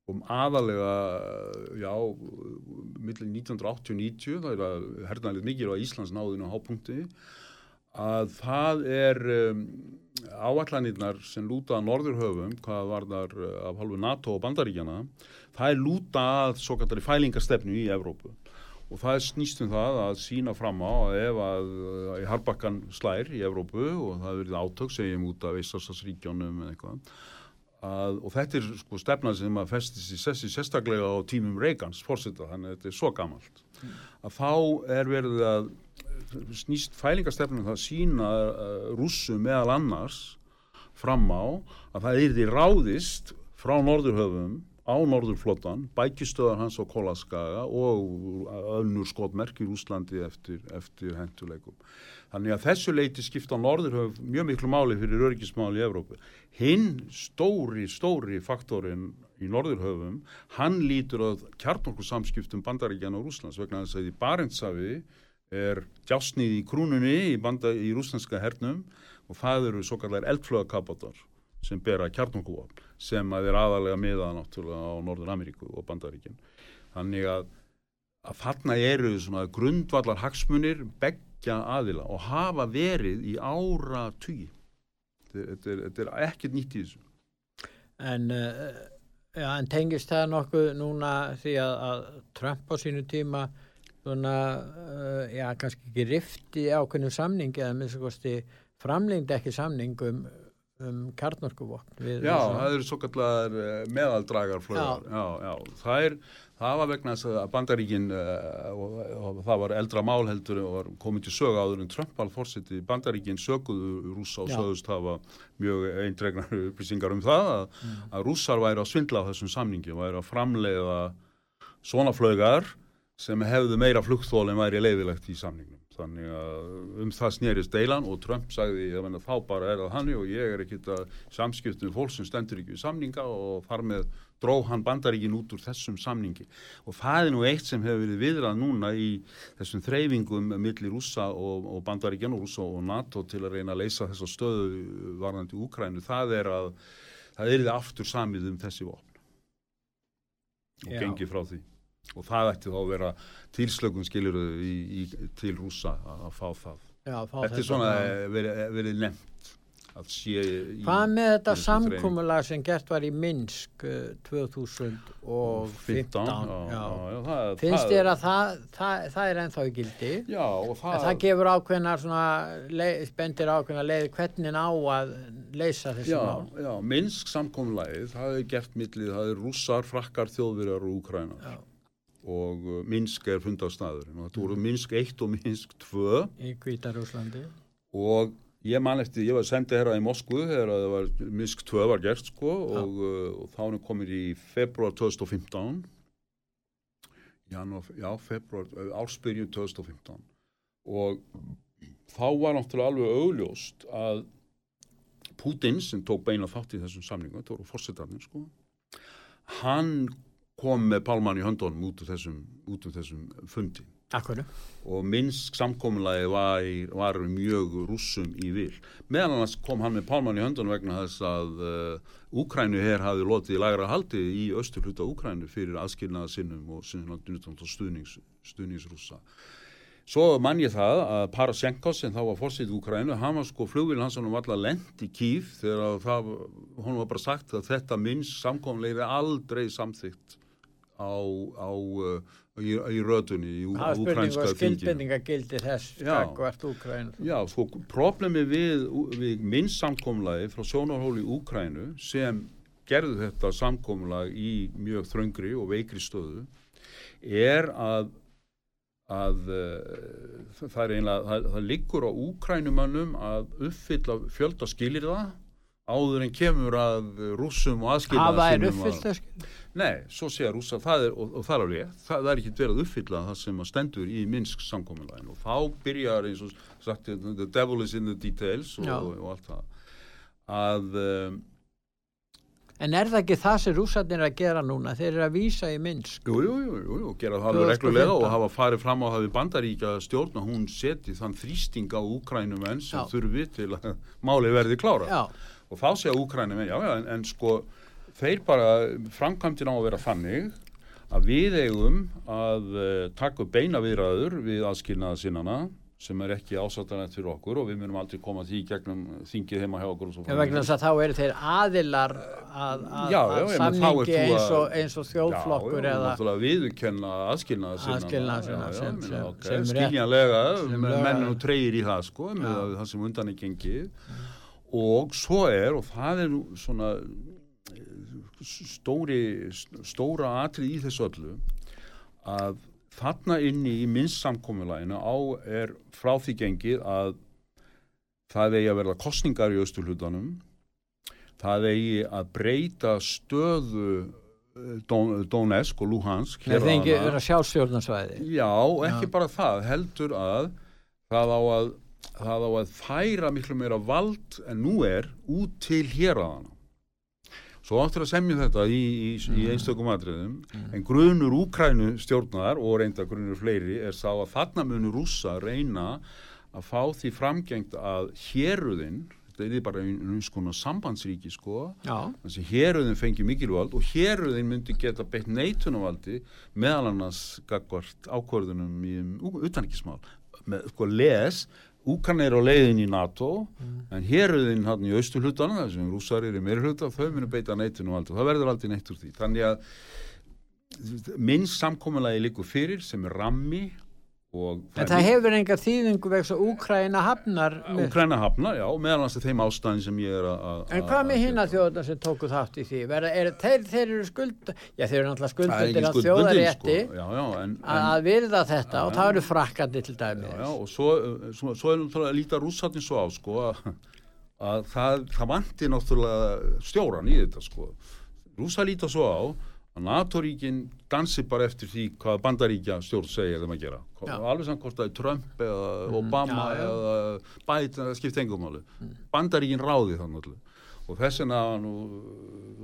um aðalega, já, millir 1980-90, það er að hernaðilegt mikið á Íslands náðinu á hápunkti, að það er um, áallanirnar sem lúta að Norðurhöfum, hvað var þar uh, af halvu NATO og Bandaríkjana, það er lúta að svo kallari fælingastefnu í Evrópu. Og það snýst um það að sína fram á að ef að í Harbakkan slær í Evrópu og það verið átök segjum út af Íslandsríkjónum eða eitthvað að, og þetta er sko stefnað sem að festis í sessi sérstaklega á tímum Reagans fórsetta þannig að þetta er svo gammalt að þá er verið að snýst fælingastefnum það sína uh, rússum meðal annars fram á að það er því ráðist frá Norðurhöfum á Norðurflottan, bækistöðar hans á Kólaskaga og önnur skotmerk í Úslandi eftir, eftir henduleikum. Þannig að þessu leiti skipta Norðurhöf mjög miklu máli fyrir örgismáli í Evrópu. Hinn stóri, stóri faktorinn í Norðurhöfum, hann lítur að kjartnokkursamskiptum bandaríkjana og Úslands vegna þess að í Barentsafi er djásnið í krúnunni í, í rúslandska hernum og það eru svo kallar eldflöðakabotar sem bera kjartnokkurvapn sem að er aðalega miða náttúrulega á Norður Ameríku og Bandaríkinn. Þannig að, að þarna eru grundvallar hagsmunir begja aðila og hafa verið í ára tugi. Þetta er, er ekkert nýtt í þessu. En, uh, ja, en tengist það nokkuð núna því að, að Trump á sínu tíma svona, uh, já, kannski ekki rifti ákveðnum samningi eða minnst kosti framlengdi ekki samningum um kjarnorkuvokn Já, það eru svo kallar uh, meðaldragarflöðar já. Já, já, það er það var vegna þess að bandaríkin uh, og, og það var eldra málheldur og var komið til sög áður en Trump var fórseti bandaríkin söguðu rúsa og sögust hafa mjög eindregnar upplýsingar um það að, mm. að rússar væri að svindla á þessum samningi, væri að framleiða svona flögar sem hefðu meira flugþól en væri leiðilegt í samningum þannig að um það snýrist deilan og Trump sagði að þá bara er það hann og ég er ekkit að samskiptum fólk sem stendur ekki við samninga og þar með dró hann bandaríkin út úr þessum samningi. Og það er nú eitt sem hefur verið viðrað núna í þessum þreyfingum millir Rúsa og, og bandaríkin og Rúsa og NATO til að reyna að leysa þessa stöðu varðandi Úkrænu, það er að það er þið aftur samið um þessi vopn og Já. gengi frá því og það ætti þá að vera tilslökun skiljuru til rúsa að fá það. Já, fá þetta er svona verið, verið nefnt Hvað með þetta samkúmulag sem gert var í Minsk 2015 uh, finnst þér að það, það, það er ennþá í gildi? Já, það, það gefur ákveðna leið, bendir ákveðna leið hvernig á að leysa þessi mál. Já, Minsk samkúmulagið það er gert millið, það er rússar, frakkar, þjóðverjar og Úkræna Já og uh, Minsk er fund á staður og þetta voru mm. Minsk 1 og Minsk 2 í Kvítarúslandi og ég man eftir, ég var sendið herra í Moskvu þegar var, Minsk 2 var gert sko og, uh, og þá er komið í februar 2015 Janúar, já, februar, uh, ársbyrjun 2015 og þá var náttúrulega alveg augljóst að Putin sem tók beina þátt í þessum samlingu, þetta voru fórsetarnir sko hann kom með pálmann í höndunum út úr þessum, út úr þessum fundi. Akkur. Og minnsk samkominlagi var, var mjög rúsum í vil. Meðan annars kom hann með pálmann í höndunum vegna þess að uh, Úkrænu hér hafi lotið lagra haldi í östu hluta Úkrænu fyrir aðskilnaða sinnum og stuðnings, stuðningsrúsa. Svo mann ég það að Parasenko sem þá var fórsýtt í Úkrænu, hann var sko flugvíl hans hann var alltaf lend í kýf þegar það, hann var bara sagt að þetta minnst samkomlega er aldrei samþygt á, á uh, í, í rötunni í úkrænska og skildbendingagildi þess skakvart Úkræn. Já, sko problemi við, við minnst samkomlagi frá sjónarhóli Úkrænu sem gerðu þetta samkomlag í mjög þröngri og veikri stöðu er að að uh, það er einlega, það, það liggur á úkrænumannum að uppfylla fjölda skilir það áður en kemur að rúsum og aðskilnaða. Það er uppfyllt að? Nei, svo segja rúsa, er, og, og það er alveg, það, það er ekki verið að uppfylla það sem stendur í Minsk samkominlægin og þá byrjar eins og sagt, the devil is in the details og, og allt það. Að... Um, en er það ekki það sem rúsarnir er að gera núna? Þeir eru að vísa í Minsk. Jú, jú, jú, jú gera það alveg reglulega og hafa farið fram á það við bandaríkja stjórn og hún seti þann þrýsting á úkrænumenn sem Já. þurfi til að máli verði klára. Já og þá segja Úkrænum já, já, en, en sko þeir bara framkvæmtin á að vera fannig að við eigum að uh, taka beina viðræður við aðskilnaða sinnana sem er ekki ásættanett fyrir okkur og við munum aldrei koma því gegnum þingið heima hjá okkur en vegna þess að þá eru þeir aðilar að, að, já, já, að samningi eins og, eins og þjóðflokkur já, eða viðkenna aðskilnaða sinna sem, sem, okay, sem skiljanlega menn og treyir í það sko með það sem undan er gengið og svo er og það er svona stóri stóra atrið í þessu öllu að þarna inni í minnst samkomiðlæginu á er frá því gengið að það eigi að verða kostningar í austurhlutanum það eigi að breyta stöðu eh, Donetsk og Luhansk Það ekki verið að sjá stjórnarsvæði Já, ekki Já. bara það heldur að það á að það á að færa miklu meira vald en nú er út til hér að hana Svo áttur að semja þetta í, í, í mm. einstökum atriðum, mm. en grunur úkrænu stjórnar og reynda grunur fleiri er sá að þarna munur rúsa reyna að fá því framgengt að héruðinn, þetta er bara eins konar sambandsríki sko, þannig að héruðinn fengi mikilvægt og héruðinn myndi geta beitt neitunumvaldi meðal annars ákvörðunum í um, utanrikismál, með sko les Úkan er á leiðin í NATO mm. en héruðin hann í austur hlutana þessum rúsar eru meir hluta þau munu beita neitinu og það verður aldrei neitt úr því þannig að minnst samkominnlegi líku fyrir sem er rammi En það, hefur enga þýðingu vegst að Úkræna hafnar Úkræna hafnar, já, meðal hans er þeim ástæðin sem ég er að En hvað með hinn að þjóðan sem tóku þátt í því? Vera, er, þeir, þeir eru skuld Já, þeir eru náttúrulega skuldbundir að þjóðarétti sko. að virða þetta já, og það eru frakkandi til dæmi Já, já, og svo, svo, svo er náttúrulega lítið rússatinn svo á sko að, að það, það vantir náttúrulega stjóran í þetta sko Rússa lítið svo á að NATO-ríkin dansi bara eftir því hvað bandaríkja stjórn segja þeim að gera. Já. alveg er Trump eða mm, Obama já, já. eða Biden það skipt engum áli mm. bandaríkin ráði þannig og þess vegna nú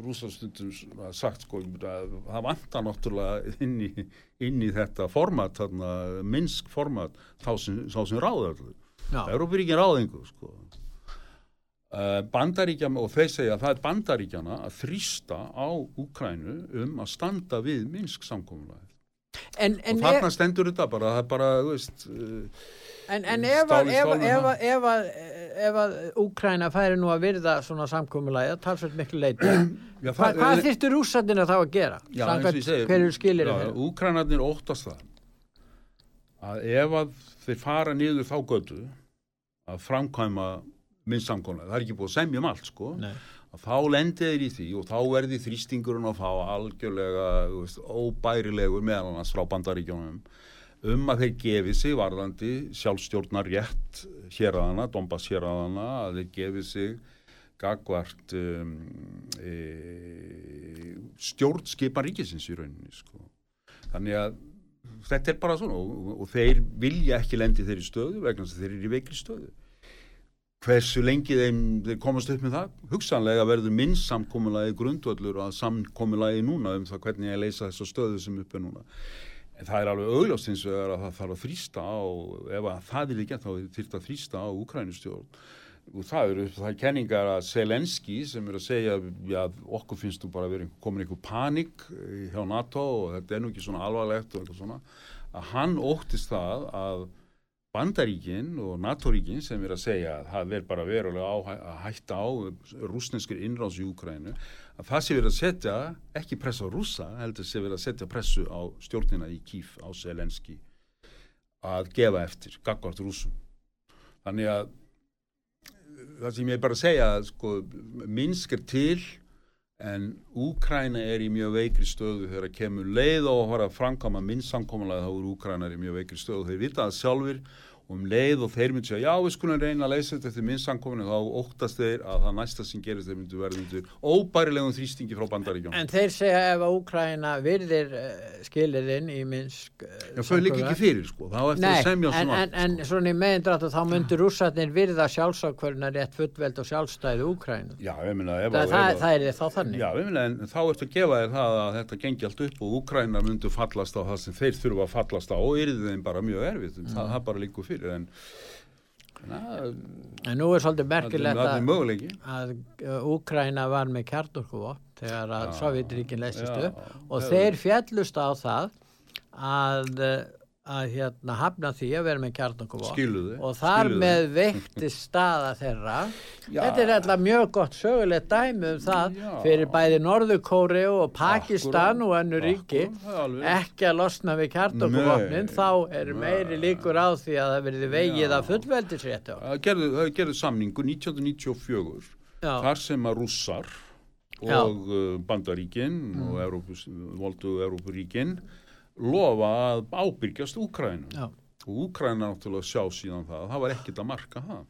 rúsastundum sagt sko að það vantar náttúrulega inn í, inn í þetta format þarna, minnsk format þá sem, sem ráði allir Európaríkin ráði einhver sko. Eh, bandaríkjana og þeir segja að það er bandaríkjana að þrýsta á Úkrænu um að standa við Minsk samkómulega og þarna stendur þetta bara það er bara, þú veist uh, En, en ef, að, ef, ef, ef, Úkræna færi nú að virða svona samkómulega, það talsveit miklu leiti já, Hva, hvað þýttur úsandina þá að gera? Já, Hver eru skilir það? Úkrænarnir óttast það að ef að þeir fara niður þá götu að framkvæma minn samkómlega, það er ekki búið að semja um allt sko, að þá lendir þeir í því og þá verði þrýstingurinn að fá algjörlega veist, óbærilegur meðal annars frá bandaríkjónum um að þeir gefi sig varðandi sjálfstjórnar rétt hér að hana, Dombas hér að hana, að þeir gefi sig gagvart um, e, stjórnskipan ríkisins í rauninni sko. Þannig að þetta er bara svona og, og þeir vilja ekki lendi þeirri stöðu vegna þess að þeir eru í veikri stöðu hversu lengi þeim, þeir komast upp með það? Hugsanlega verður minnst samkominnlagi grundvöldur að samkominnlagi núna um það hvernig ég leysa þessa stöðu sem upp er núna. En það er alveg augljóst eins og að það þarf að þrýsta á ef að það er ekki þá þurft að þrýsta á Ukrænustjórn og það eru það er kenningar að Selenski sem er að segja að okkur finnst þú bara að vera komin einhver panik hjá NATO og þetta er nú ekki svona alvarlegt og eitthvað svona að hann óttist það að Bandaríkin og NATO-ríkin sem er að segja að það verð bara verulega á, að hætta á rúsneskir innráðs í Úkrænu að það sé verið að setja, ekki pressa á rúsa, heldur sé verið að setja pressu á stjórnina í Kíf á Selenski að gefa eftir, gagvart rúsum. Þannig að það sem ég bara segja sko, Minsk er til en Úkræna er í mjög veikri stöðu þegar kemur leið og að framkama minnsamkomulega þá er Úkræna í mjög veikri stöðu. Þeir vita það sjálfur og um leið og þeir myndi segja já við skulum reyna að leysa þetta eftir minnsankominu þá óttast þeir að það næsta sem gerist þeir myndi verða undir óbærilegum þrýstingi frá bandaríkjum. En þeir segja ef að Úkræna virðir eh, skilirinn í minnsk uh, Já þau líka ekki fyrir sko þá eftir Nei, að semja svona en, en, en svona í meðindrættu þá myndir rússatnir virða sjálfsakverðina rétt fullveld og sjálfstæði Úkrænu. Já ég minna það, það, það er þá þannig. Já ég minna en þá ertu að gefa þér það að þetta gengi allt upp og Úkræna myndu fallast á það sem þeir þurfa að fallast á og fyrir en na, en nú er svolítið merkilegt að, að Úkræna var með kjarturkuvop þegar að Sovjetríkin leysist upp og þeir fjallust á það að að hérna hafna því að vera með kjarnanguvopn og þar skiluðu. með vekti staða þeirra já. þetta er alltaf mjög gott sögulegt dæmi um það já. fyrir bæði Norðurkóri og Pakistan Akkur. og annu ríki ekki að losna við kjarnanguvopnin þá er meiri líkur á því að það verði vegið að fullveldisrétt það gerði, samningu 1994 já. þar sem að rússar og uh, bandaríkin mm. og voldu Európuríkin lofa að ábyrgjast Úkrænu og Úkræna náttúrulega sjá síðan það það var ekkit að marka það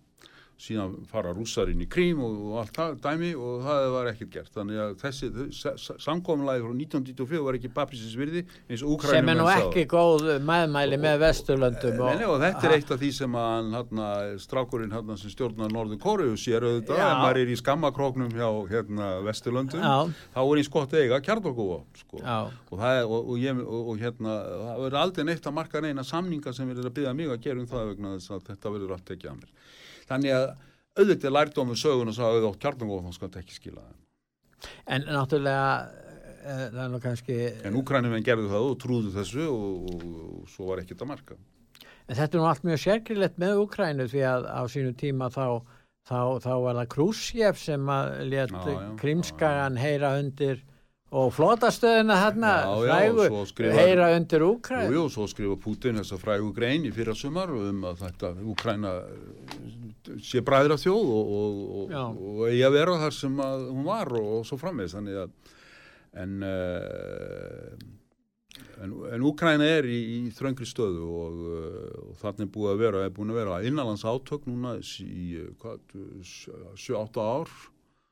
síðan fara rússarinn í krím og, og allt það dæmi og það var ekkert gert. Þannig að þessi samkominlæði frá 1994 var ekki pappisins virði eins og Úkrænum sem er nú ekki góð meðmæli með Vesturlöndum og, og, og þetta er eitt af því sem að hana, strákurinn hana, sem stjórnar Norður Kóriðu sér auðvitað. Að maður er í skammakróknum hjá hérna, Vesturlöndum. Já. þá er eins gott eiga kjartokúa sko. og ég, hérna það verður aldrei neitt að marka reyna samninga sem verður að byggja mig að gera um það vegna þess að þetta verður allt ekki að mér þannig að auðvitað lærdómið sögun og sagði að kjarnangóð þá skal þetta ekki skila En náttúrulega e, er nú kannski En Úkrænum en gerðu það og trúðu þessu og, og, og svo var ekkert að marka. En þetta er nú allt mjög sérkrilegt með Úkrænu því að á sínu tíma þá, þá, þá var það Krúsjef sem að let Krimskagan heyra undir og flotastöðuna hérna frægu heyra undir Úkræn Jú, svo skrifa Putin þessa frægu grein í fyrra sumar um að þetta Úkræna sé bræðra þjóð og, og, og eigi að vera þar sem hún var og, og svo framvegs þannig að en, uh, en, en Úkræna er í, í þröngri stöðu og uh, þannig er búið að vera, er búin að vera innanlands átök núna í 7-8 ár.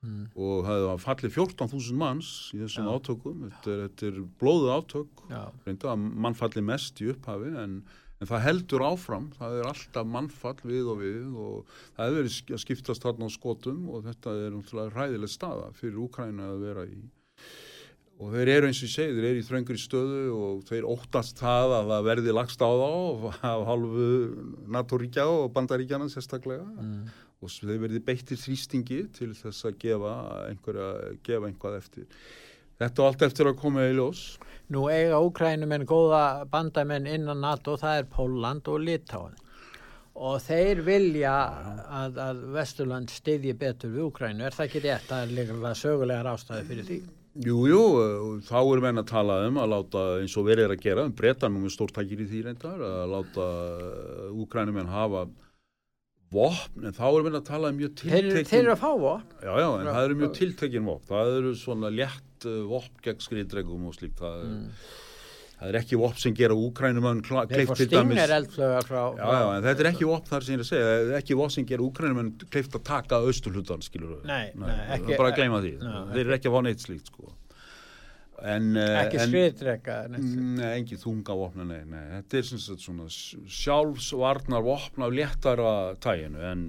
Mm. og það var fallið 14.000 manns í þessum Já. átökum. Þetta er, þetta er blóðu átök. Reynda að mann falli mest í upphafi en en það heldur áfram, það er alltaf mannfall við og við og það hefur verið að skiptast þarna á skotum og þetta er náttúrulega ræðileg staða fyrir Úkræna að vera í og þeir eru eins og ég segi, þeir eru í þröngri stöðu og þeir óttast það að það verði lagst á þá af halvu NATO-ríkja og bandaríkjana sérstaklega mm. og þeir verði beittir þrýstingi til þess að gefa, einhverja, gefa einhvað eftir. Þetta er allt eftir að koma í ljós. Nú eiga Úkrænum en góða bandamenn innan NATO, það er Póland og Litáin. Og þeir vilja að, að Vesturland stiðji betur við Úkrænu. Er það ekki rétt? Það er líka sögulegar ástæði fyrir því. Jú, jú, þá er menn að tala um að láta eins og verið er að gera, um breytanum er stórtækir í því reyndar, að láta Úkrænum en hafa vopn, en þá erum við að tala um mjög tiltekin... Þeir, þeir eru að fá vopn? Já, já, en það eru mjög tiltekin vopn. Það eru svona létt uh, vopn gegn skriðdregum og slíkt. Það, mm. það er ekki vopn sem gera úkrænumönn kleift til dæmis... Eldflögar frá... Já, já, en þetta er ekki vopn þar sem ég er að segja. Það er ekki vopn sem gera úkrænumönn kleift að taka austurhlutan, skilur við. Nei, nei, ekki... Bara að gleyma því. Ná, þeir eru ekki að fá neitt slíkt, sko. En, eh, ekki skriðdrega Nei, ekki þunga vopna nei, nei. Þetta er svona sjálfsvarnar vopna af léttara tæginu en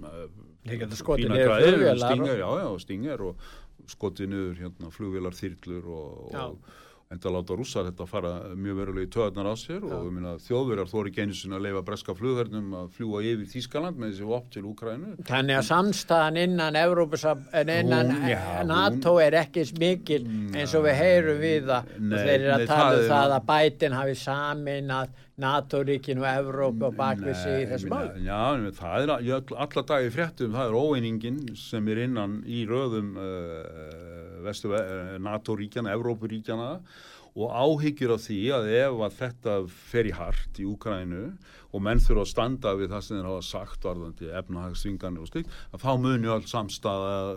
flugvelar stingar, já, já, stingar og skotið niður hérna, flugvelar, þyrlur og, og enda að láta rússar þetta að fara mjög verulega í töðnar á sér Já. og minna, þjóðverjar þóri genusin að leifa breska flugverðnum að fljúa yfir Þískaland með þessi vopp til Úkrænu. Þannig að samstæðan innan, innan hún, já, NATO er ekki smikil eins og við heyrum við það nei, þeir eru að nei, tala um það að bætin hafi samin að NATO-ríkin og Evróp og bakvið sig í þessu mál. Já, það er alla dagi fréttum, það er óeiningin sem er innan í röðum uh, Eh, NATO-ríkjana, Evrópuríkjana og áhyggjur af því að ef að þetta fer í hart í Úkrænu og menn þurfa að standa við það sem þeir hafa sagt varðandi efnahagsvinganir og slikt að þá munju alls samstað að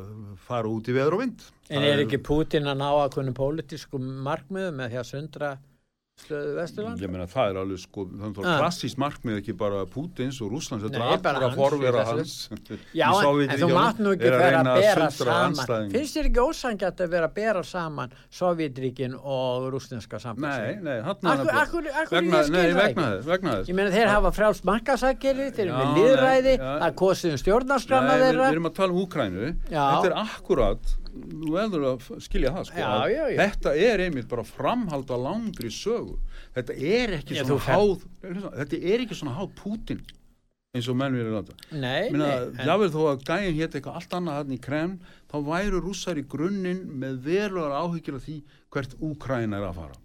fara út í veður og vind. En er ekki Putin að ná að kunni pólitísku markmiðu með því að sundra Vesturland? Ég meina það er alveg sko, þannig að ah. klassísk markmið ekki bara Pútins og Rúslands, þetta er allra forvera hans. Já, en, þú mátt nú ekki vera að bera saman. Finnst þér ekki ósangjart að vera að bera saman Sovjetríkin og rúslandska samfélagsveg? Nei, nei, hann er Akkur ég meina þeir hafa frálst markasækjari, þeir eru með liðræði, það er kosið um stjórnarskramna þeirra. Við erum að tala um Úkrænu, þetta er akkurat þú veldur að skilja það sko, já, já, já. þetta er einmitt bara framhald að langri sögu. Þetta er ekki svona háð þetta er ekki svona háð Putin eins og menn við erum láta jável þó að gæin hétt eitthvað allt annað hann í krem, þá væru rússar í grunninn með verulegar áhyggjur af því hvert Úkræn er að fara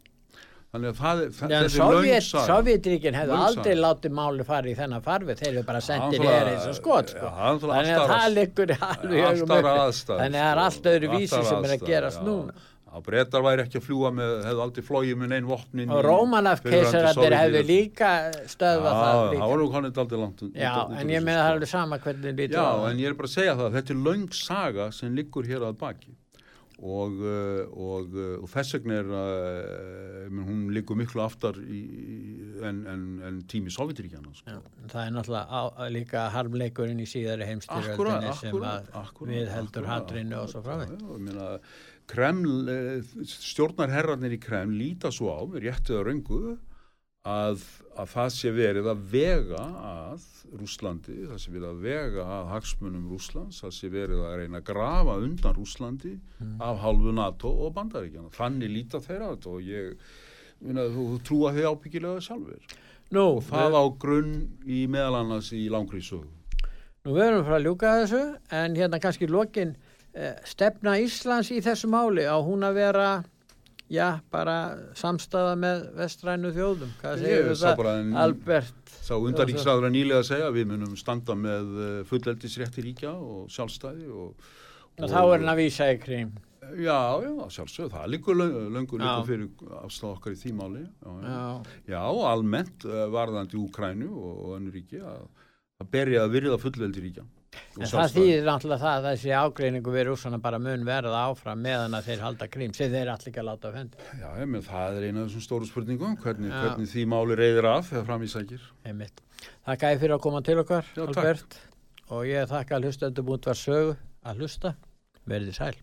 Þannig að það, það, þessi laungsaga Sovjetríkin hefðu aldrei látið máli fara í þennan farfið, þeir hefðu bara sendið hér eins og skot sko. þannig að það liggur þannig að það er allt öðru vísi sem er að gerast núna. Að breytar væri ekki að fljúa með hefðu aldrei flóið með neinn vopnin og Rómanafkeisaratir hefðu líka stöðvað það líka. það var nú konið aldrei langt já, en ég meina það er alveg sama hvernig já, en ég er bara að segja það þetta er laungsaga sem liggur hér að baki og, uh, og, uh, og þess vegna er að hún likur miklu aftar í, en, en, en tími Sovjetiríkjana sko. Það er náttúrulega á, líka harmleikurinn í síðari heimstyrjöldinni sem við heldur handrinu og svo frá því Kreml, stjórnarherrarnir í Kreml líta svo á, réttið að röngu að, að það sé verið að vega að Rúslandi, það sé verið að vega að hagsmunum Rúslands, það sé verið að reyna að grafa undan Rúslandi mm. af halvu NATO og bandaríkjana þannig líta þeirra þetta og ég minna, þú, þú trúa þau ábyggilega sjálfur Nú, og það á grunn í meðal annars í langrísu Nú verðum við frá að ljúka þessu en hérna kannski lokin eh, stefna Íslands í þessu máli á hún að vera já, bara samstafa með vestrænu þjóðum. Hvað segir það, Albert? Sá undaríksraður að nýlega segja við munum standa með eh, fulleldisrétti ríkja og sjálfstæði og, og, og þá er hann að vísa í krím. Já, já, sjálfsög, það líkur löngur líkur fyrir afsláð okkar í þýmáli já, já. já, almennt uh, varðandi Úkrænu og, og önnu ríki að, að berja að virða fullveldi ríkja En það þýðir náttúrulega það að þessi ágreiningu við rúsana bara mun verða áfram meðan að þeir halda krím sem þeir allir ekki að láta á hönd. Já, menn, það er eina af þessum stóru spurningum, hvernig, hvernig því máli reyðir af þegar fram í sækir. Þakka ég fyrir að koma til okkar, Já, Albert, takk. og ég þakka að hlusta undir búin var sögu að hlusta. Verðið sæl.